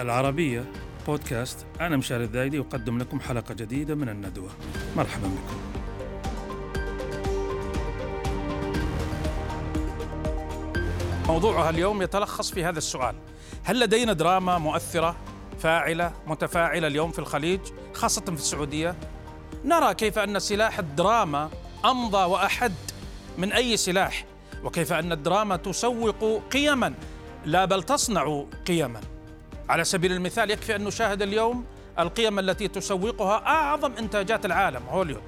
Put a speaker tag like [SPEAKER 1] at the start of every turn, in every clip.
[SPEAKER 1] العربية بودكاست. أنا مشاري الذايدي أقدم لكم حلقة جديدة من الندوة. مرحبا بكم. موضوعها اليوم يتلخص في هذا السؤال. هل لدينا دراما مؤثرة فاعلة متفاعلة اليوم في الخليج خاصة في السعودية؟ نرى كيف أن سلاح الدراما أمضى وأحد من أي سلاح وكيف أن الدراما تسوق قيما لا بل تصنع قيما. على سبيل المثال يكفي أن نشاهد اليوم القيم التي تسوقها أعظم إنتاجات العالم هوليوود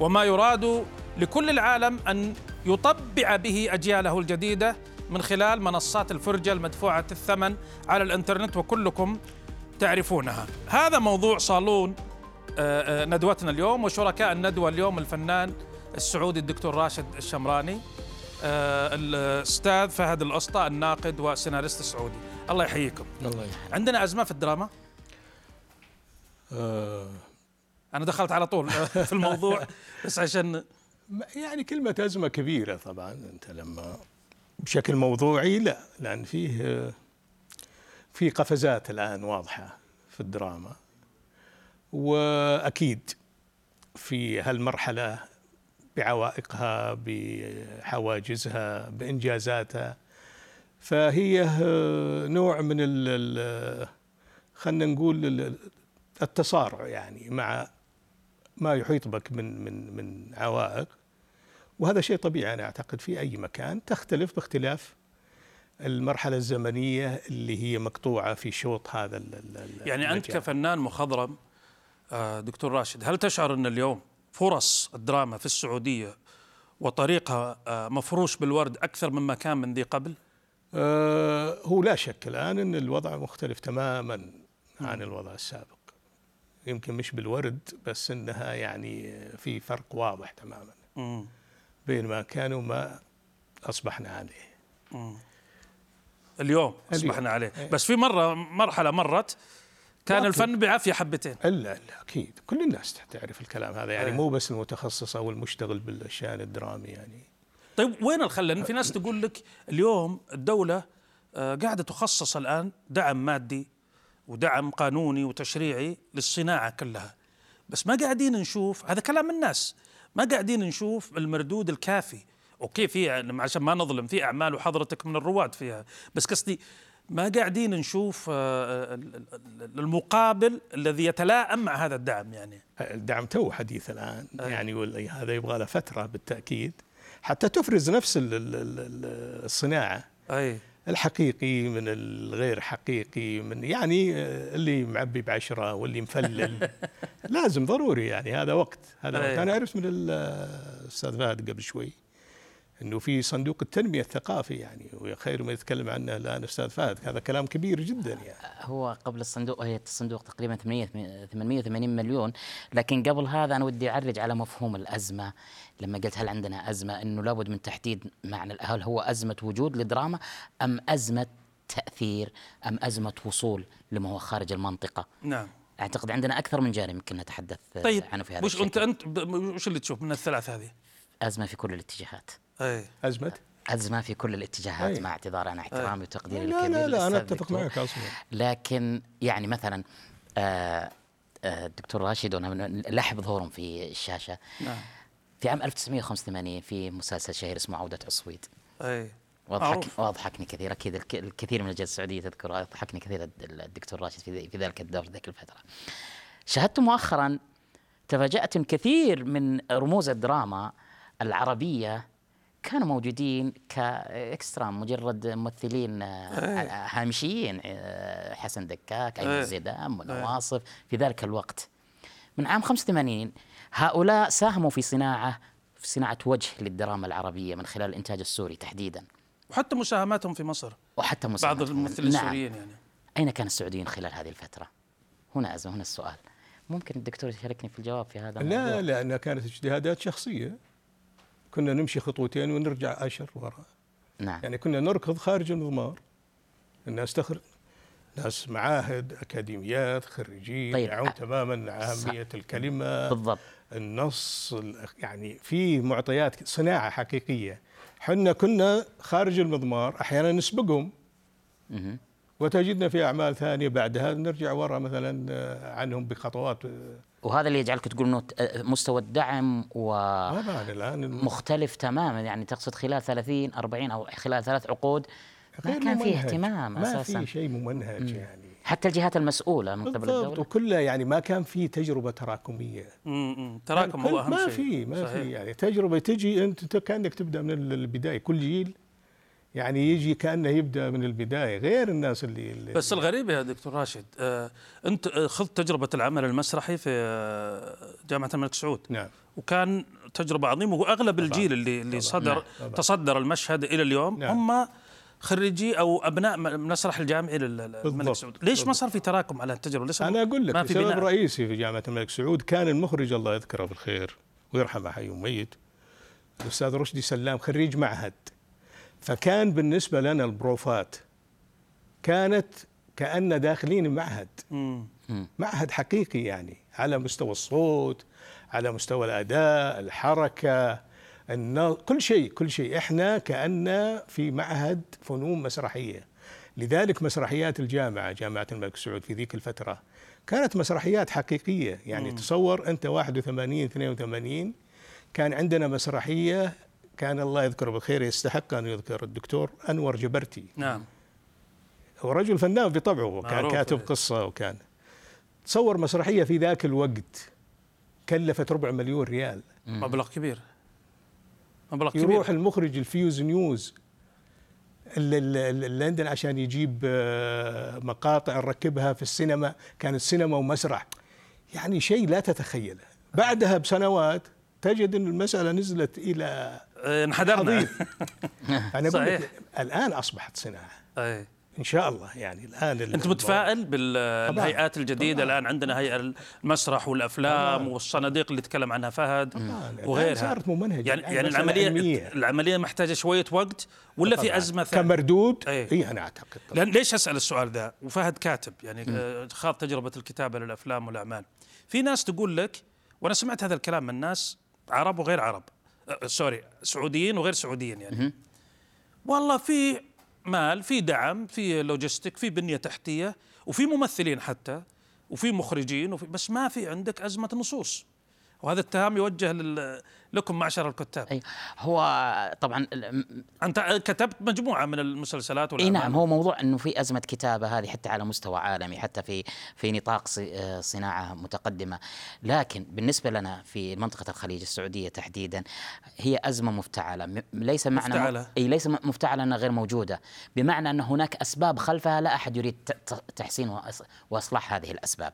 [SPEAKER 1] وما يراد لكل العالم أن يطبع به أجياله الجديدة من خلال منصات الفرجة المدفوعة الثمن على الإنترنت وكلكم تعرفونها. هذا موضوع صالون آه، آه، ندوتنا اليوم وشركاء الندوة اليوم الفنان السعودي الدكتور راشد الشمراني آه، الأستاذ فهد الأسطى الناقد والسيناريست السعودي الله يحييكم.
[SPEAKER 2] الله يحييك.
[SPEAKER 1] عندنا أزمة في الدراما؟
[SPEAKER 2] آه.
[SPEAKER 1] أنا دخلت على طول في الموضوع بس عشان
[SPEAKER 2] يعني كلمة أزمة كبيرة طبعا. أنت لما بشكل موضوعي لا لأن فيه في قفزات الآن واضحة في الدراما. وأكيد في هالمرحلة بعوائقها بحواجزها بإنجازاتها فهي آه، نوع من ال خلينا نقول ال- التصارع يعني مع ما يحيط بك من من من عوائق وهذا شيء طبيعي أنا أعتقد في أي مكان تختلف باختلاف المرحلة الزمنية اللي هي مقطوعة في شوط هذا ال- ال- ال-
[SPEAKER 1] يعني أنت
[SPEAKER 2] المجال.
[SPEAKER 1] كفنان مخضرم آه، دكتور راشد هل تشعر أن اليوم فرص الدراما في السعودية وطريقها آه، مفروش بالورد أكثر مما كان من ذي قبل
[SPEAKER 2] هو لا شك الآن إن الوضع مختلف تماما عن الوضع السابق. يمكن مش بالورد بس إنها يعني في فرق واضح تماما. بين ما كان وما أصبحنا عليه.
[SPEAKER 1] اليوم
[SPEAKER 2] اليوم.
[SPEAKER 1] أصبحنا عليه. بس في مرة مرحلة مرت كان الفن بعافية حبتين.
[SPEAKER 2] الا الا أكيد. كل الناس تعرف الكلام هذا. يعني
[SPEAKER 1] إيه.
[SPEAKER 2] مو بس المتخصص أو المشتغل بالشان الدرامي يعني.
[SPEAKER 1] طيب وين الخل؟ لأن في ناس تقول لك اليوم الدولة آه، قاعدة تخصص الآن دعم مادي ودعم قانوني وتشريعي للصناعة كلها. بس ما قاعدين نشوف هذا كلام الناس ما قاعدين نشوف المردود الكافي. أوكي في عشان ما نظلم في أعمال وحضرتك من الرواد فيها. بس قصدي ما قاعدين نشوف آه، ال- المقابل الذي يتلائم مع هذا الدعم يعني.
[SPEAKER 2] الدعم تو حديث
[SPEAKER 1] الآن.
[SPEAKER 2] يعني هذا يبغى له فترة بالتأكيد. حتى تفرز نفس ال- ال- ال- الصناعة.
[SPEAKER 1] أي.
[SPEAKER 2] الحقيقي من الغير حقيقي من يعني آه، اللي معبي بعشرة واللي مفلل. لازم ضروري يعني هذا وقت هذا وقت.
[SPEAKER 1] أي.
[SPEAKER 2] أنا عرفت من الأستاذ فهد قبل شوي أنه في صندوق التنمية الثقافي يعني وخير ما يتكلم عنه الآن أستاذ فهد. هذا كلام كبير جدا يعني.
[SPEAKER 3] هو قبل الصندوق هي الصندوق تقريبا 800 880 مليون. لكن قبل هذا أنا ودي أعرج على مفهوم الأزمة. لما قلت هل عندنا أزمة إنه لابد من تحديد معنى هل هو أزمة وجود لدراما أم أزمة تأثير أم أزمة وصول لما هو خارج المنطقة.
[SPEAKER 1] نعم.
[SPEAKER 3] أعتقد عندنا أكثر من جانب يمكن نتحدث
[SPEAKER 1] طيب
[SPEAKER 3] عنه في هذا
[SPEAKER 1] وش أنت. أنت وش اللي تشوف من الثلاث هذه؟
[SPEAKER 3] أزمة في كل الاتجاهات.
[SPEAKER 1] اي
[SPEAKER 2] أزمة
[SPEAKER 3] أزمة في كل الاتجاهات
[SPEAKER 2] أي.
[SPEAKER 3] مع اعتذار عن احترامي وتقديري
[SPEAKER 2] لا
[SPEAKER 3] الكبير
[SPEAKER 2] لا لا أنا أتفق. معك أصلا
[SPEAKER 3] لكن يعني مثلا آه، آه، الدكتور راشد لاحظ ظهورهم في الشاشة.
[SPEAKER 1] نعم.
[SPEAKER 3] في عام 1985 في مسلسل شهير اسمه عودة عصويد
[SPEAKER 1] اي
[SPEAKER 3] واضحك. واضحكني كثير. أكيد الك- الكثير من الجاليات السعودية تذكر اضحكني كثير الد- الدكتور راشد في في ذلك الدور ذيك الفترة. شاهدت مؤخرا تفاجأت كثير من رموز الدراما العربية كانوا موجودين كاكسترا مجرد ممثلين آه، هامشيين آه، حسن دكاك
[SPEAKER 1] إيه.
[SPEAKER 3] ايمن زيدان منى واصف في ذلك الوقت. من عام 85 هؤلاء ساهموا في صناعة في صناعة وجه للدراما العربية من خلال الإنتاج السوري تحديدا.
[SPEAKER 1] وحتى مساهماتهم في مصر.
[SPEAKER 3] وحتى
[SPEAKER 1] بعض
[SPEAKER 3] مساهمتهم.
[SPEAKER 1] الممثلين
[SPEAKER 3] نعم.
[SPEAKER 1] السوريين يعني.
[SPEAKER 3] أين كان السعوديين خلال هذه الفترة؟ هنا ازمه هنا السؤال. ممكن الدكتور يشاركني في الجواب في هذا الموضوع؟
[SPEAKER 2] لا لأنها كانت اجتهادات شخصية. كنا نمشي خطوتين ونرجع عشر وراء.
[SPEAKER 3] نعم.
[SPEAKER 2] يعني كنا نركض خارج المضمار. الناس تخرج ناس معاهد أكاديميات خريجين
[SPEAKER 3] طيب.
[SPEAKER 2] يعون تماما أهمية الكلمة
[SPEAKER 3] بالضبط.
[SPEAKER 2] النص ال- يعني في معطيات صناعة حقيقية. حنا كنا خارج المضمار أحيانا نسبقهم. وتجدنا في أعمال ثانية بعدها نرجع وراء مثلا آه، عنهم بخطوات آه،
[SPEAKER 3] وهذا اللي يجعلك تقول إنه ت- مستوى الدعم
[SPEAKER 2] طبعا الآن
[SPEAKER 3] ومختلف تماما. يعني تقصد خلال 30 40 أو خلال ثلاث عقود ما كان فيه
[SPEAKER 2] ممنهج.
[SPEAKER 3] اهتمام
[SPEAKER 2] ما
[SPEAKER 3] أساسا.
[SPEAKER 2] في شيء ممنهج يعني.
[SPEAKER 3] حتى الجهات المسؤولة من قبل
[SPEAKER 2] بالضبط
[SPEAKER 3] الدولة.
[SPEAKER 2] وكلها يعني ما كان في تجربة تراكمية.
[SPEAKER 1] امم تراكم هو أهم
[SPEAKER 2] ما
[SPEAKER 1] شيء.
[SPEAKER 2] في ما. في يعني تجربة تجي أنت ت- كأنك تبدأ من ال- البداية. كل جيل يعني يجي كأنه يبدأ من البداية غير الناس اللي, اللي
[SPEAKER 1] بس الغريب يا دكتور راشد آه أنت آه، خذت تجربة العمل المسرحي في آه، جامعة الملك سعود
[SPEAKER 2] نعم
[SPEAKER 1] وكان تجربة عظيمة واغلب
[SPEAKER 2] طبعاً.
[SPEAKER 1] الجيل اللي اللي. صدر
[SPEAKER 2] نعم. طبعاً.
[SPEAKER 1] تصدر المشهد إلى اليوم
[SPEAKER 2] نعم.
[SPEAKER 1] هم خريجي أو أبناء المسرح الجامعي للملك. سعود ليش ما صار في تراكم على التجربة ليش
[SPEAKER 2] أنا أقول لك
[SPEAKER 1] ما في
[SPEAKER 2] سبب
[SPEAKER 1] بناء
[SPEAKER 2] رئيسي في جامعة الملك سعود كان المخرج الله يذكره بالخير ويرحمه حي وميت الأستاذ رشدي سلام خريج معهد فكان بالنسبة لنا البروفات كانت كأن داخلين معهد.
[SPEAKER 1] مم.
[SPEAKER 2] معهد حقيقي يعني على مستوى الصوت على مستوى الأداء الحركة النظ... كل شيء كل شيء. إحنا كأن في معهد فنون مسرحية. لذلك مسرحيات الجامعة جامعة الملك سعود في ذيك الفترة كانت مسرحيات حقيقية. يعني
[SPEAKER 1] مم.
[SPEAKER 2] تصور أنت 81 82 كان عندنا مسرحية كان الله يذكره بالخير يستحق أن يذكر. الدكتور أنور جبرتي.
[SPEAKER 1] نعم.
[SPEAKER 2] هو رجل فنان بطبعه وكان. كاتب قصة وكان. تصور مسرحية في ذاك الوقت كلفت ربع مليون ريال.
[SPEAKER 1] مبلغ كبير. مبلغ
[SPEAKER 2] يروح
[SPEAKER 1] كبير
[SPEAKER 2] المخرج ال Visnews عندنا عشان يجيب آه، مقاطع نركبها في السينما. كانت سينما ومسرح. يعني شيء لا تتخيله. بعدها بسنوات تجد إن المسألة نزلت إلى
[SPEAKER 1] انحدرنا
[SPEAKER 2] حضيض أنا أقول
[SPEAKER 1] صحيح.
[SPEAKER 2] لك الآن أصبحت صناعة
[SPEAKER 1] أي.
[SPEAKER 2] إن شاء الله يعني الآن
[SPEAKER 1] أنت متفائل بالهيئات الجديدة
[SPEAKER 2] طبعاً.
[SPEAKER 1] الآن عندنا هيئة المسرح والأفلام
[SPEAKER 2] طبعاً.
[SPEAKER 1] والصناديق اللي تكلم عنها فهد
[SPEAKER 2] طبعاً.
[SPEAKER 1] وغيرها
[SPEAKER 2] صارت ممنهجة
[SPEAKER 1] يعني يعني العملية
[SPEAKER 2] علمية.
[SPEAKER 1] العملية محتاجة شوية وقت ولا في
[SPEAKER 2] طبعاً.
[SPEAKER 1] أزمة ثانية
[SPEAKER 2] كمردود.
[SPEAKER 1] أي
[SPEAKER 2] أنا أعتقد طبعاً.
[SPEAKER 1] لأن ليش أسأل السؤال ذا وفهد كاتب يعني آه، خاض تجربة الكتابة للأفلام والأعمال في ناس تقول لك وأنا سمعت هذا الكلام من ناس عرب وغير عرب آه، سوري سعوديين وغير سعوديين يعني. والله في مال في دعم في logistic في بنية تحتية وفي ممثلين حتى وفي مخرجين وفي بس ما في عندك أزمة نصوص. وهذا اتهام يوجه لل- لكم معشر الكتاب.
[SPEAKER 3] أي هو طبعا
[SPEAKER 1] أنت كتبت مجموعة من المسلسلات
[SPEAKER 3] إي
[SPEAKER 1] والاعمال
[SPEAKER 3] نعم هو موضوع إنه في أزمة كتابة هذه حتى على مستوى عالمي حتى في في نطاق آه، صناعة متقدمة. لكن بالنسبة لنا في منطقة الخليج السعودية تحديدا هي أزمة مفتعلة. ليس معنى
[SPEAKER 1] مفتعلة.
[SPEAKER 3] إي ليس مفتعلة إنها غير موجودة. بمعنى أن هناك أسباب خلفها لا أحد يريد تحسين وإصلاح هذه الأسباب.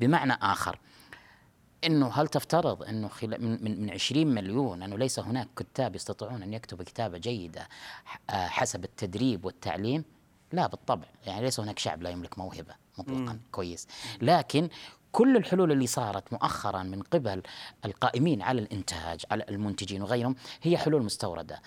[SPEAKER 3] بمعنى آخر إنه هل تفترض إنه خلال من من من 20 مليون أنه ليس هناك كتاب يستطيعون أن يكتبوا كتابة جيدة آه، حسب التدريب والتعليم؟ لا بالطبع، يعني ليس هناك شعب لا يملك موهبة مطلقا. كويس، لكن كل الحلول اللي صارت مؤخرا من قبل القائمين على الإنتاج على المنتجين وغيرهم هي حلول مستوردة.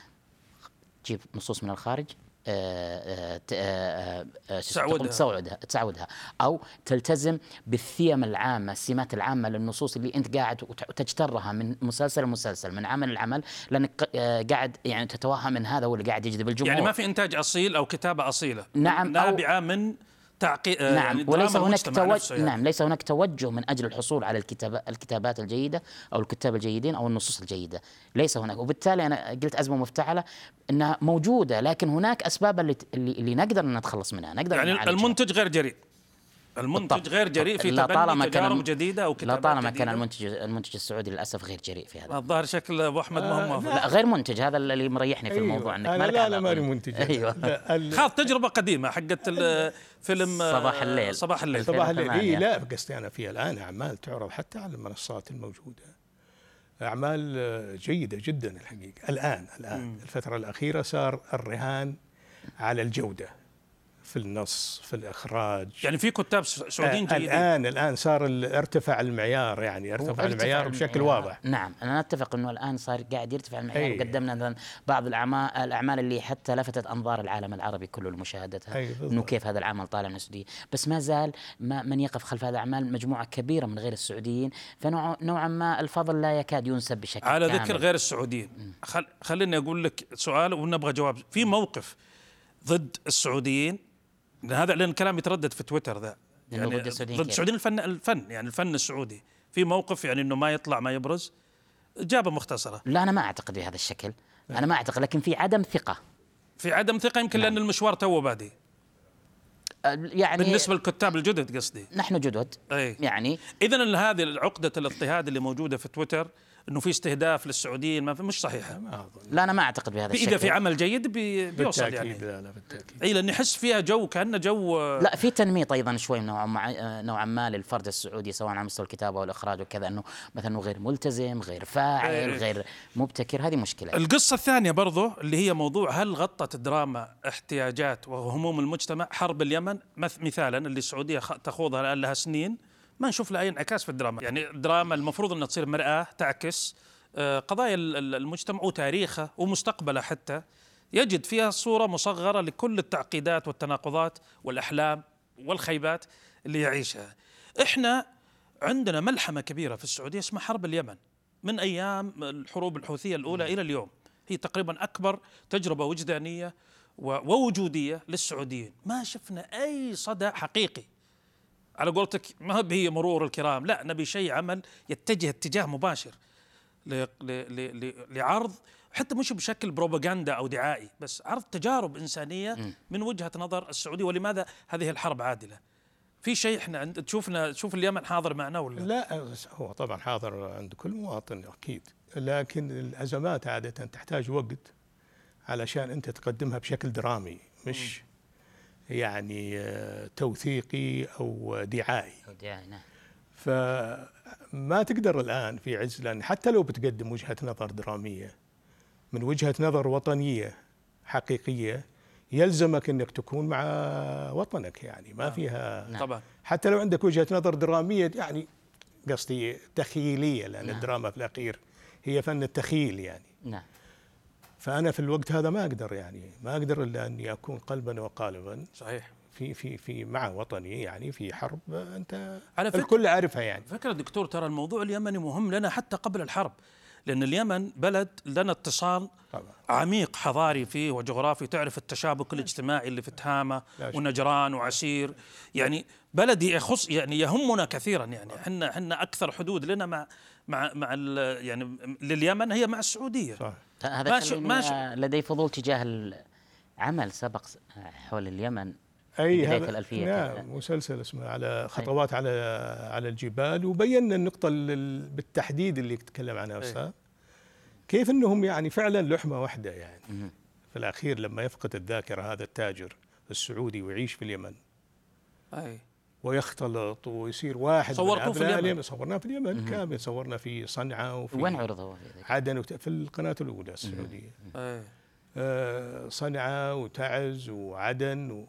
[SPEAKER 3] تجيب نصوص من الخارج. آه، آه، آه،. تسودها تعودها أو تلتزم بالثيم العامة السمات العامة للنصوص اللي أنت قاعد وتجترها من مسلسل لمسلسل من عمل لعمل لأنك قاعد يعني تتوهم من هذا هو اللي قاعد يجذب الجمهور.
[SPEAKER 1] يعني ما في إنتاج أصيل أو كتابة أصيلة.
[SPEAKER 3] نعم،
[SPEAKER 1] نابعة من تعقيد
[SPEAKER 3] نعم وليس هناك توجه
[SPEAKER 1] يعني.
[SPEAKER 3] نعم ليس هناك توجه من أجل الحصول على الكتاب الكتابات الجيدة أو الكتاب الجيدين أو النصوص الجيدة ليس هناك وبالتالي أنا قلت أزمة مفتعلة إنها موجودة لكن هناك اسباب اللي اللي, نقدر نتخلص منها نقدر
[SPEAKER 1] يعني. المنتج غير جريء المنتج. غير جريء في
[SPEAKER 3] لا طالما
[SPEAKER 1] تبني
[SPEAKER 3] كان
[SPEAKER 1] تجارب جديدة أو
[SPEAKER 3] لا طالما كان. المنتج المنتج السعودي للأسف غير جريء في هذا
[SPEAKER 1] الظاهر شكل أبو أحمد ما هو موافق.
[SPEAKER 3] لا غير منتج هذا اللي مريحني في الموضوع إنك
[SPEAKER 2] أيوه. أنا
[SPEAKER 3] ما لك
[SPEAKER 2] لا لا. ماني منتج أيوه
[SPEAKER 1] خاض تجربة قديمة حقت ال- فيلم آه،
[SPEAKER 3] صباح الليل.
[SPEAKER 1] صباح الليل
[SPEAKER 2] صباح الليل
[SPEAKER 3] 2008.
[SPEAKER 2] إيه لا قصدي أنا في الآن أعمال تعرض حتى على المنصات الموجودة أعمال آه، جيدة جدا الحقيقة الآن الآن الفترة الأخيرة صار الرهان على الجودة في النص في الإخراج.
[SPEAKER 1] يعني في كتاب سعوديين
[SPEAKER 2] آه،
[SPEAKER 1] جيدين
[SPEAKER 2] الآن الآن صار ارتفع المعيار يعني ارتفع المعيار بشكل
[SPEAKER 3] المعيار.
[SPEAKER 2] واضح.
[SPEAKER 3] نعم أنا أتفق إنه الآن صار قاعد يرتفع المعيار.
[SPEAKER 2] أي.
[SPEAKER 3] وقدمنا مثلا بعض الاعمال الأعمال اللي حتى لفتت أنظار العالم العربي كله لمشاهدتها.
[SPEAKER 2] أي بالضبط.
[SPEAKER 3] إنه كيف هذا العمل طالع من السعودية. بس ما زال ما من يقف خلف هذا الأعمال مجموعة كبيرة من غير السعوديين. فنوعا نوعا ما الفضل لا يكاد ينسب بشكل
[SPEAKER 1] على
[SPEAKER 3] كامل.
[SPEAKER 1] ذكر غير السعوديين خل خليني أقول لك سؤال ونبغى جواب. في موقف ضد السعوديين هذا لأن كلام يتردد في تويتر ذا.
[SPEAKER 3] إنه ضد السعوديين
[SPEAKER 1] ضد
[SPEAKER 3] كيف؟
[SPEAKER 1] السعوديين الفن الفن يعني الفن السعودي. في موقف يعني إنه ما يطلع ما يبرز إجابة مختصرة.
[SPEAKER 3] لا أنا ما أعتقد بهذا الشكل. أنا ما أعتقد لكن في عدم ثقة.
[SPEAKER 1] في عدم ثقة يمكن لأن المشوار توه بادي.
[SPEAKER 3] أه، يعني
[SPEAKER 1] بالنسبة للكتاب الجدد قصدي.
[SPEAKER 3] نحن جدد.
[SPEAKER 1] إي.
[SPEAKER 3] يعني
[SPEAKER 1] اذا هذه عقدة الاضطهاد اللي موجودة في تويتر إنه في استهداف للسعوديين ما في مش صحيحه
[SPEAKER 2] ما
[SPEAKER 3] لا أنا ما أعتقد بهذا الشكل.
[SPEAKER 1] اذا في عمل جيد بي بيوصل
[SPEAKER 2] بالتأكيد
[SPEAKER 1] يعني.
[SPEAKER 2] لا لا بالتأكيد.
[SPEAKER 1] اي لأن يحس فيها جو كانه جو
[SPEAKER 3] لا في تنميط أيضا شوي نوعا ما نوعا ما للفرد السعودي سواء على مستوى الكتابة والإخراج وكذا إنه مثلا إنه غير ملتزم غير فاعل. غير. مبتكر. هذه مشكلة.
[SPEAKER 1] القصة الثانية برضو اللي هي موضوع هل غطت الدراما احتياجات وهموم المجتمع حرب اليمن؟ مث- مثالا اللي السعودية خ- تخوضها الآن لها سنين. ما نشوف لها أي انعكاس في الدراما. يعني الدراما المفروض أنها تصير مرآة تعكس آه، قضايا ال- ال- المجتمع وتاريخه ومستقبله حتى. يجد فيها صورة مصغرة لكل التعقيدات والتناقضات والأحلام والخيبات اللي يعيشها. إحنا عندنا ملحمة كبيرة في السعودية اسمها حرب اليمن. من أيام الحروب الحوثية الأولى إلى اليوم. هي تقريبا أكبر تجربة وجدانية ووجودية للسعوديين. ما شفنا أي صدى حقيقي. على قولتك ما هي مرور الكرام؟ لا نبي شيء عمل يتجه اتجاه مباشر ل- ل- ل- ل- لعرض حتى مش بشكل بروباغندا أو دعائي بس عرض تجارب إنسانية من وجهة نظر السعودية. ولماذا هذه الحرب عادلة؟ في شيء إحنا عند تشوفنا تشوف اليمن حاضر معنا ولا؟
[SPEAKER 2] لا هو طبعا حاضر عند كل مواطن أكيد لكن الأزمات عادة تحتاج وقت علشان أنت تقدمها بشكل درامي مش يعني آه، توثيقي أو دعائي
[SPEAKER 3] يعني نعم.
[SPEAKER 2] فما تقدر الآن في عز لأن حتى لو بتقدم وجهة نظر درامية من وجهة نظر وطنية حقيقية يلزمك إنك تكون مع وطنك يعني ما فيها
[SPEAKER 3] نعم.
[SPEAKER 1] طبعا
[SPEAKER 2] حتى لو عندك وجهة نظر درامية يعني قصدي تخيليه لأن
[SPEAKER 3] نعم.
[SPEAKER 2] الدراما في الأخير هي فن التخيل يعني
[SPEAKER 3] نعم
[SPEAKER 2] فأنا في الوقت هذا ما أقدر يعني ما أقدر إلا أني أكون قلبا وقالبا.
[SPEAKER 1] صحيح.
[SPEAKER 2] في في في مع وطني يعني في حرب أنت
[SPEAKER 1] على فكرة
[SPEAKER 2] الكل عارفها يعني.
[SPEAKER 1] فكرة دكتور ترى الموضوع اليمني مهم لنا حتى قبل الحرب. لأن اليمن بلد لنا اتصال
[SPEAKER 2] طبعا.
[SPEAKER 1] عميق حضاري فيه وجغرافي. تعرف التشابك الاجتماعي اللي في تهامة
[SPEAKER 2] شك.
[SPEAKER 1] ونجران وعسير. يعني بلد يخص يعني يهمنا كثيرا. يعني إحنا إحنا أكثر حدود لنا مع مع مع ال- يعني لليمن هي مع السعودية.
[SPEAKER 2] صح
[SPEAKER 3] هذا
[SPEAKER 1] ماشي- ماشي.
[SPEAKER 3] لدي فضول تجاه العمل سبق آه، حول اليمن. أي
[SPEAKER 2] هذا
[SPEAKER 3] الألفية
[SPEAKER 2] نعم. مسلسل اسمه على خطوات على على الجبال وبينا النقطة ال- بالتحديد اللي تكلم عنها أستاذ. كيف إنهم يعني فعلا لحمة واحدة يعني. في الأخير لما يفقد الذاكرة هذا التاجر السعودي ويعيش في اليمن.
[SPEAKER 1] أي.
[SPEAKER 2] ويختلط ويصير واحد من
[SPEAKER 1] صورتوه في اليمن؟
[SPEAKER 2] صورناه في اليمن كامل صورنا في صنعاء وفي
[SPEAKER 3] وين عرض هو في ذلك؟
[SPEAKER 2] عدن وت- في القناة الأولى السعودية.
[SPEAKER 1] أي.
[SPEAKER 2] آه، صنعاء وتعز وعدن و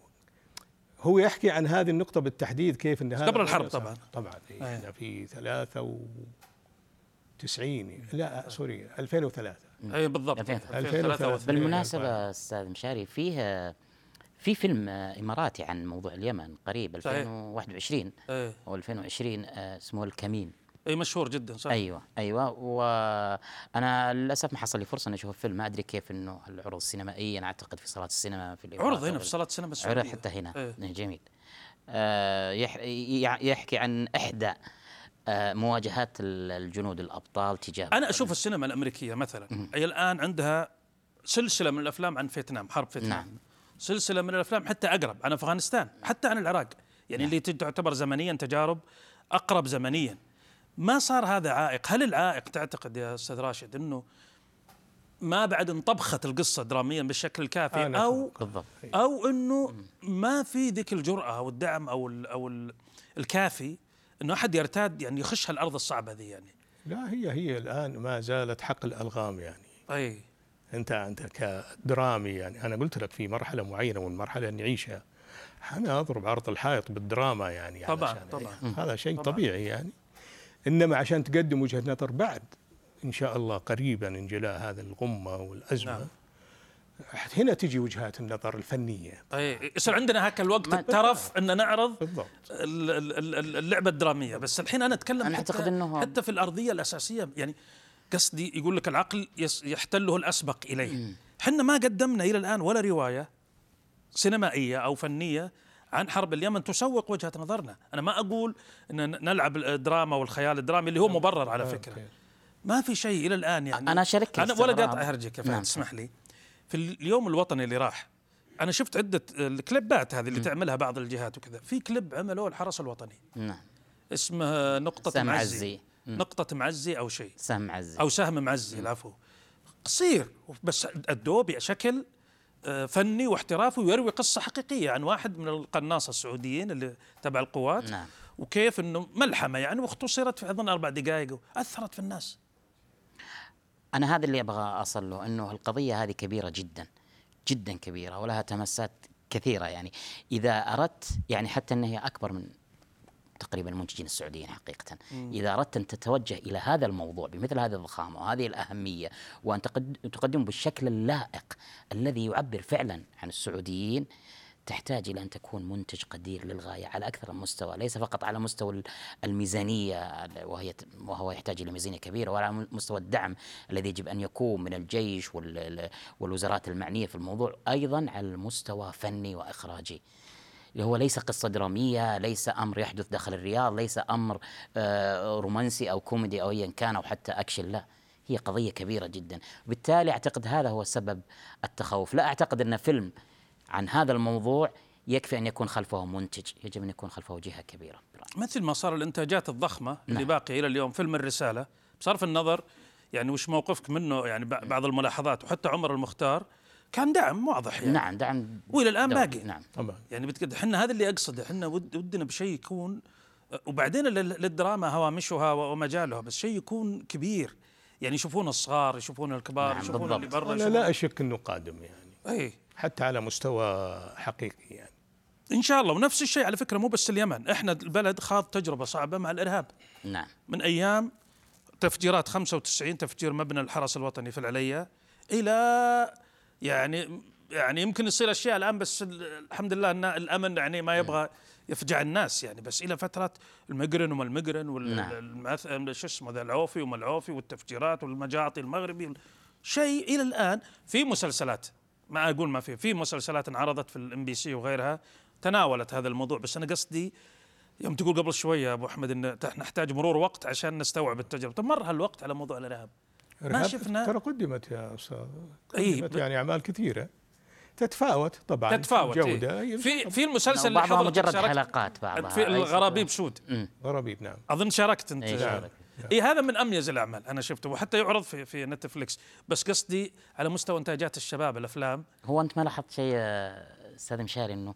[SPEAKER 2] هو يحكي عن هذه النقطة بالتحديد كيف إن هذا
[SPEAKER 1] قبل الحرب طبعاً.
[SPEAKER 2] طبعا إيه،
[SPEAKER 1] أيه.
[SPEAKER 2] إحنا في 93 لا سوري 2003
[SPEAKER 1] أي بالضبط
[SPEAKER 3] 2003.
[SPEAKER 1] 2003
[SPEAKER 3] بالمناسبة أستاذ مشاري فيه في فيلم آه، إماراتي عن موضوع اليمن قريب
[SPEAKER 1] صحيح.
[SPEAKER 3] 2021
[SPEAKER 1] أي
[SPEAKER 3] أو 2020 آه، اسمه الكمين
[SPEAKER 1] أي مشهور جدا صح؟
[SPEAKER 3] أيوه أيوه. وأنا للأسف ما حصل لي فرصة إني أشوف الفيلم ما أدري كيف إنه العروض السينمائية. أنا أعتقد في صالات السينما في الإمارات
[SPEAKER 1] عرض هنا
[SPEAKER 3] أو
[SPEAKER 1] في صالة السينما السعودية.
[SPEAKER 3] عرض حتى هنا.
[SPEAKER 1] إيه.
[SPEAKER 3] إيه، جميل. آه يحكي عن إحدى آه مواجهات ال- الجنود الأبطال تجاه
[SPEAKER 1] أنا أشوف السينما الأمريكية مثلا. هي الآن عندها سلسلة من الأفلام عن فيتنام حرب فيتنام.
[SPEAKER 3] نعم.
[SPEAKER 1] سلسلة من الأفلام حتى أقرب عن أفغانستان حتى عن العراق. يعني اللي تعتبر زمنيا تجارب أقرب زمنيا. ما صار هذا عائق؟ هل العائق تعتقد يا أستاذ راشد إنه ما بعد انطبخت القصة دراميا بالشكل الكافي
[SPEAKER 2] أنا
[SPEAKER 1] أو
[SPEAKER 3] بالضبط.
[SPEAKER 1] أو إنه ما في ذيك الجرأة أو الدعم أو ال أو ال الكافي إنه أحد يرتاد يعني يخش هالارض الصعبة ذي يعني؟
[SPEAKER 2] لا هي هي الآن ما زالت حقل الألغام يعني.
[SPEAKER 1] أي.
[SPEAKER 2] أنت أنت كدرامي يعني أنا قلت لك في مرحلة معينة والمرحله اللي نعيشها أنا أضرب عرض الحائط بالدراما يعني
[SPEAKER 1] طبعاً، طبعاً.
[SPEAKER 2] هذا شيء
[SPEAKER 1] طبعاً.
[SPEAKER 2] طبيعي يعني. إنما عشان تقدم وجهة نظر بعد إن شاء الله قريبا انجلاء هذا الغمة والأزمة.
[SPEAKER 1] نعم.
[SPEAKER 2] هنا تجي وجهات النظر الفنية.
[SPEAKER 1] اي يصير عندنا هاك الوقت الترف إن نعرض
[SPEAKER 2] بالضبط.
[SPEAKER 1] ال- ال- ال- اللعبة الدرامية. بس الحين أنا أتكلم
[SPEAKER 3] أنا
[SPEAKER 1] حتى
[SPEAKER 3] أعتقد إنه-
[SPEAKER 1] حتى في الأرضية الأساسية. يعني قصدي يقول لك العقل يس- يحتله الأسبق إليه. إحنا ما قدمنا إلى الآن ولا رواية سينمائية أو فنية عن حرب اليمن تسوق وجهة نظرنا، أنا ما أقول إن نلعب الدراما والخيال الدرامي اللي هو مبرر على فكرة. ما في شيء إلى الآن يعني
[SPEAKER 3] أنا شاركت
[SPEAKER 1] أنا ولا قاطع هرجك
[SPEAKER 3] نعم.
[SPEAKER 1] تسمح لي. في اليوم الوطني اللي راح أنا شفت عدة الكليبات هذه اللي م. تعملها بعض الجهات وكذا، في كليب عملوه الحرس الوطني.
[SPEAKER 3] نعم.
[SPEAKER 1] اسمه نقطة معزي. نقطة معزي أو شيء
[SPEAKER 3] سهم معزي
[SPEAKER 1] أو سهم معزي العفو قصير بس أدوه بشكل فني واحترافي ويروي قصة حقيقية عن واحد من القناصة السعوديين اللي تبع القوات
[SPEAKER 3] نعم.
[SPEAKER 1] وكيف إنه ملحمة يعني واختصرت في أظن أربع دقائق اثرت في الناس.
[SPEAKER 3] أنا هذا اللي أبغى أصل له إنه القضية هذه كبيرة جدا جدا كبيرة ولها تمسات كثيرة يعني إذا أردت يعني حتى إن هي أكبر من تقريبا المنتجين السعوديين حقيقة مم. إذا أردت أن تتوجه إلى هذا الموضوع بمثل هذه الضخامة وهذه الأهمية وأن تقدمه بالشكل اللائق الذي يعبر فعلا عن السعوديين تحتاج إلى أن تكون منتج قدير للغاية على أكثر من مستوى ليس فقط على مستوى الميزانية وهي وهو يحتاج إلى ميزانية كبيرة وعلى مستوى الدعم الذي يجب أن يكون من الجيش والوزارات المعنية في الموضوع أيضا على المستوى فني وإخراجي هو ليس قصة درامية ليس أمر يحدث داخل الرياض ليس أمر آه، رومانسي أو كوميدي أو أيا كان أو حتى أكشن لا. هي قضية كبيرة جدا. بالتالي أعتقد هذا هو سبب التخوف. لا أعتقد أن فيلم عن هذا الموضوع يكفي أن يكون خلفه منتج يجب أن يكون خلفه جهة كبيرة.
[SPEAKER 1] مثل ما صار الإنتاجات الضخمة نعم. اللي باقية إلى اليوم فيلم الرسالة بصرف النظر يعني وش موقفك منه؟ يعني بعض الملاحظات وحتى عمر المختار كان دعم واضح يعني.
[SPEAKER 3] نعم دعم
[SPEAKER 1] وإلى الآن باقي.
[SPEAKER 3] نعم.
[SPEAKER 2] طبعا
[SPEAKER 1] يعني إحنا هذا اللي أقصده إحنا ودنا بشيء يكون وبعدين للدراما هوامشها ومجالها بس شيء يكون كبير. يعني يشوفون الصغار يشوفون الكبار
[SPEAKER 3] نعم
[SPEAKER 1] يشوفون اللي برا
[SPEAKER 2] أنا لا أشك إنه قادم يعني.
[SPEAKER 1] اي
[SPEAKER 2] حتى على مستوى حقيقي يعني.
[SPEAKER 1] إن شاء الله. ونفس الشيء على فكرة مو بس اليمن. إحنا البلد خاض تجربة صعبة مع الإرهاب.
[SPEAKER 3] نعم.
[SPEAKER 1] من أيام تفجيرات 95 تفجير مبنى الحرس الوطني في العليا إلى يعني يعني يمكن يصير أشياء الآن بس الحمد لله إن الأمن يعني ما يبغى يفجع الناس يعني. بس إلى فترة المقرن وما المقرن وال شو اسمه ذا العوفي وما العوفي والتفجيرات والمجاعطي المغربي شيء إلى الآن في مسلسلات. ما أقول ما في في مسلسلات انعرضت في ال MBC وغيرها. تناولت هذا الموضوع. بس أنا قصدي يوم تقول قبل شوية أبو أحمد إن نحتاج مرور وقت عشان نستوعب التجربة. طب مر هالوقت على موضوع الإرهاب؟
[SPEAKER 2] ما شفنا. ترى قدمت يا أستاذ قدمت يعني أعمال كثيرة. تتفاوت طبعا
[SPEAKER 1] تتفاوت جودة إيه؟ في في المسلسل اللي
[SPEAKER 3] بعضها مجرد حلقات بعضها.
[SPEAKER 1] في الغرابيب سود
[SPEAKER 2] غرابيب نعم.
[SPEAKER 1] أظن شاركت أنت. اي نعم. إيه هذا من أميز الأعمال أنا شفته وحتى يعرض في في نتفلكس بس قصدي على مستوى إنتاجات الشباب الأفلام.
[SPEAKER 3] هو أنت ما لاحظت شيء أستاذ مشاري إنه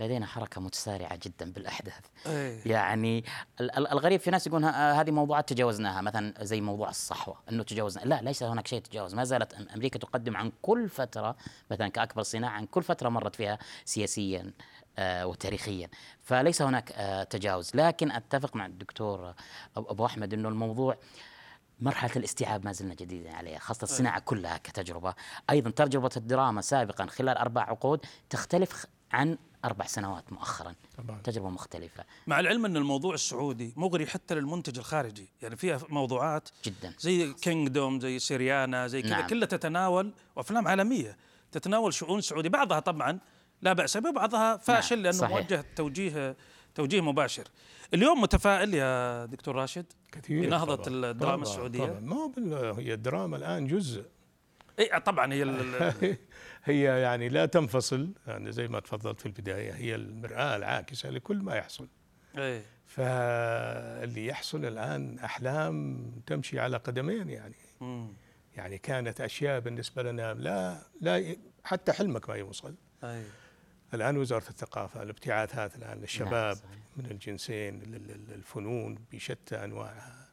[SPEAKER 3] لدينا حركة متسارعة جدا بالأحداث.
[SPEAKER 1] أيه.
[SPEAKER 3] يعني الغريب في ناس يقولون هذه موضوعات تجاوزناها مثلا زي موضوع الصحوة أنه تجاوزنا. لا ليس هناك شيء تجاوز. ما زالت أمريكا تقدم عن كل فترة مثلا كأكبر صناعة عن كل فترة مرت فيها سياسيا آه وتاريخيا. فليس هناك آه تجاوز. لكن أتفق مع الدكتور أبو أحمد أنه الموضوع مرحلة الاستيعاب ما زلنا جديدين عليها خاصة الصناعة كلها كتجربة. أيضا تجربة الدراما سابقا خلال أربع عقود تختلف عن أربع سنوات مؤخرا طبعا. تجربة مختلفة
[SPEAKER 1] مع العلم أن الموضوع السعودي مغري حتى للمنتج الخارجي يعني فيها موضوعات
[SPEAKER 3] جدا
[SPEAKER 1] زي كينجدوم زي سيريانا زي كذا نعم. كلها تتناول وأفلام عالمية تتناول شؤون سعودي بعضها طبعا لا بأس به بعضها فاشل نعم. لأنه صحيح. موجه توجيه توجيه مباشر اليوم متفائل يا دكتور راشد
[SPEAKER 2] كثير
[SPEAKER 1] بنهضة طبعا. الدراما طبعا. السعودية
[SPEAKER 2] طبعا. ما هي الدراما الآن جزء
[SPEAKER 1] اي طبعا هي
[SPEAKER 2] هي يعني لا تنفصل يعني زي ما تفضلت في البداية هي المرآة العاكسة لكل ما يحصل.
[SPEAKER 1] اي
[SPEAKER 2] فاللي يحصل الآن أحلام تمشي على قدمين يعني.
[SPEAKER 1] مم.
[SPEAKER 2] يعني كانت أشياء بالنسبة لنا لا لا حتى حلمك ما يوصل.
[SPEAKER 1] أي.
[SPEAKER 2] الآن وزارة الثقافة الابتعاثات الآن للشباب نعم من الجنسين الفنون بشتى أنواعها.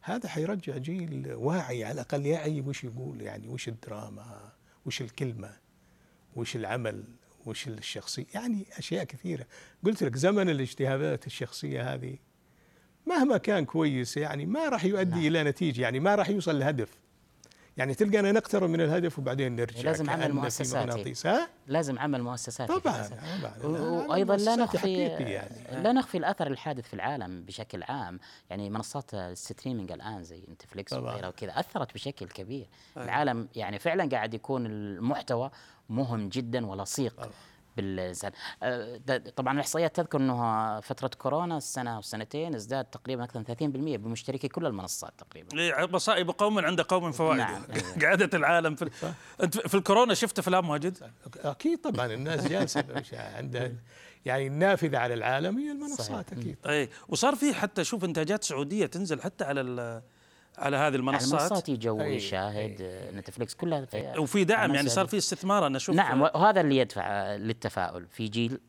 [SPEAKER 2] هذا حيرجع جيل واعي على الأقل يعي وش يقول يعني وش الدراما وش الكلمة وش العمل وش الشخصية؟ يعني أشياء كثيرة. قلت لك زمن الاجتهادات الشخصية هذه مهما كان كويس يعني ما راح يؤدي نعم. إلى نتيجة يعني ما راح يوصل لهدف. يعني تلقانا نقترب من الهدف وبعدين نرجع
[SPEAKER 3] لازم عمل مؤسساتي. لازم عمل مؤسساتي
[SPEAKER 2] طبعا,
[SPEAKER 3] طبعا. وأيضا لا نخفي يعني. لا نخفي الأثر الحادث في العالم بشكل عام. يعني منصات ال streaming الآن زي نتفليكس وغيرها وكذا أثرت بشكل كبير. أيه. العالم يعني فعلا قاعد يكون المحتوى مهم جدا ولصيق بالانسان آه، ده- طبعا الإحصائيات تذكر انه فترة كورونا السنة والسنتين ازداد تقريبا أكثر من 30% بمشتركي كل المنصات تقريبا
[SPEAKER 1] ليه؟ مصائب قوم عند قوم فوائد
[SPEAKER 3] نعم.
[SPEAKER 1] قعدة العالم في أنت في الكورونا شفت أفلام واجد؟
[SPEAKER 2] أكيد طبعا الناس جالسة مش عندها يعني النافذة على العالم هي المنصات أكيد
[SPEAKER 1] اي وصار في حتى شوف إنتاجات سعودية تنزل حتى على ال- على هذه المنصات.
[SPEAKER 3] المنصات جوي
[SPEAKER 2] أي.
[SPEAKER 3] شاهد آه، نتفليكس كلها في
[SPEAKER 1] وفي دعم يعني. صار في استثمار أنا أشوف.
[SPEAKER 3] نعم وهذا اللي يدفع آه، للتفاؤل. في جيل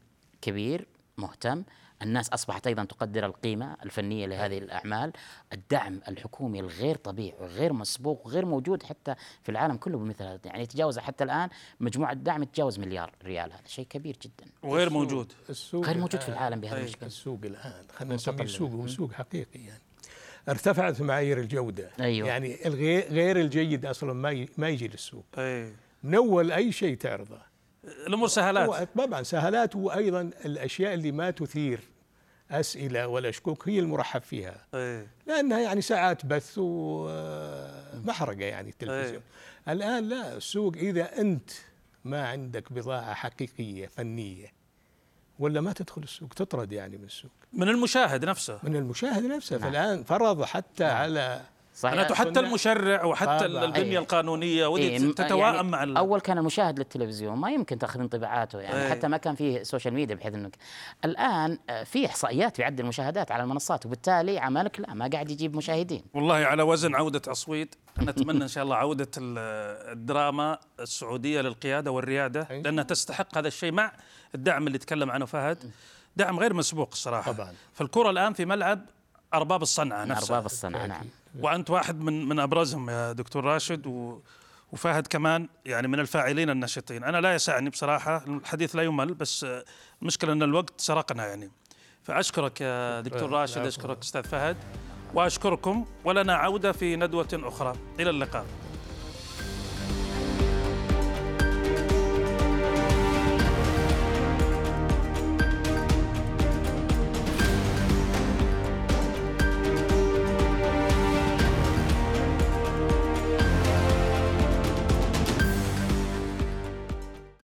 [SPEAKER 3] كبير مهتم. الناس أصبحت أيضا تقدر القيمة الفنية لهذه الأعمال. الدعم الحكومي الغير طبيعي وغير مسبوق وغير موجود حتى في العالم كله بمثل هذا. يعني يتجاوز حتى الآن مجموع الدعم يتجاوز مليار ريال. هذا شيء كبير جدا.
[SPEAKER 1] وغير موجود.
[SPEAKER 2] السوق
[SPEAKER 3] غير موجود في العالم بهذا. الشكل
[SPEAKER 2] السوق الآن. خلينا نسميه. سوق هو سوق حقيقي يعني. ارتفعت معايير الجودة.
[SPEAKER 3] أيوة.
[SPEAKER 2] يعني الغير غير الجيد أصلا ما ي- ما يجي للسوق.
[SPEAKER 1] أي.
[SPEAKER 2] من اول أي شيء تعرضه.
[SPEAKER 1] الأمور سهلات.
[SPEAKER 2] طبعا سهلات وأيضا الأشياء اللي ما تثير أسئلة ولا شكوك هي المرحب فيها.
[SPEAKER 1] أي.
[SPEAKER 2] لأنها يعني ساعات بث ومحرقه يعني التلفزيون. الآن لا السوق إذا أنت ما عندك بضاعة حقيقية فنية ولا ما تدخل السوق تطرد يعني من السوق.
[SPEAKER 1] من المشاهد نفسه.
[SPEAKER 2] من المشاهد نفسه. فالآن فرض حتى على
[SPEAKER 1] معناته حتى المشرع وحتى. البنية
[SPEAKER 3] أي.
[SPEAKER 1] القانونية ودي
[SPEAKER 3] إيه،
[SPEAKER 1] تتواءم
[SPEAKER 3] يعني
[SPEAKER 1] مع ال...
[SPEAKER 3] أول كان المشاهد للتلفزيون ما يمكن تأخذ انطباعاته يعني
[SPEAKER 1] أي.
[SPEAKER 3] حتى ما كان فيه social media بحيث انك الآن آه، في إحصائيات بيعدل المشاهدات على المنصات وبالتالي عملك لا ما قاعد يجيب مشاهدين
[SPEAKER 1] والله على وزن عودة صويت نتمنى إن شاء الله عودة ال- الدراما السعودية للقيادة والريادة
[SPEAKER 2] أي.
[SPEAKER 1] لأنها تستحق هذا الشيء مع الدعم اللي تكلم عنه فهد دعم غير مسبوق الصراحة
[SPEAKER 2] طبعاً.
[SPEAKER 1] فالكرة الآن في ملعب أرباب الصنعة
[SPEAKER 3] من
[SPEAKER 1] نفسها.
[SPEAKER 3] أرباب الصنعة نعم.
[SPEAKER 1] وأنت واحد من من أبرزهم يا دكتور راشد و وفهد كمان يعني من الفاعلين الناشطين. أنا لا يسعني بصراحة الحديث لا يمل بس المشكلة أن الوقت سرقنا يعني. فأشكرك يا دكتور راشد
[SPEAKER 2] العفو.
[SPEAKER 1] أشكرك أستاذ فهد وأشكركم ولنا عودة في ندوة أخرى. إلى اللقاء.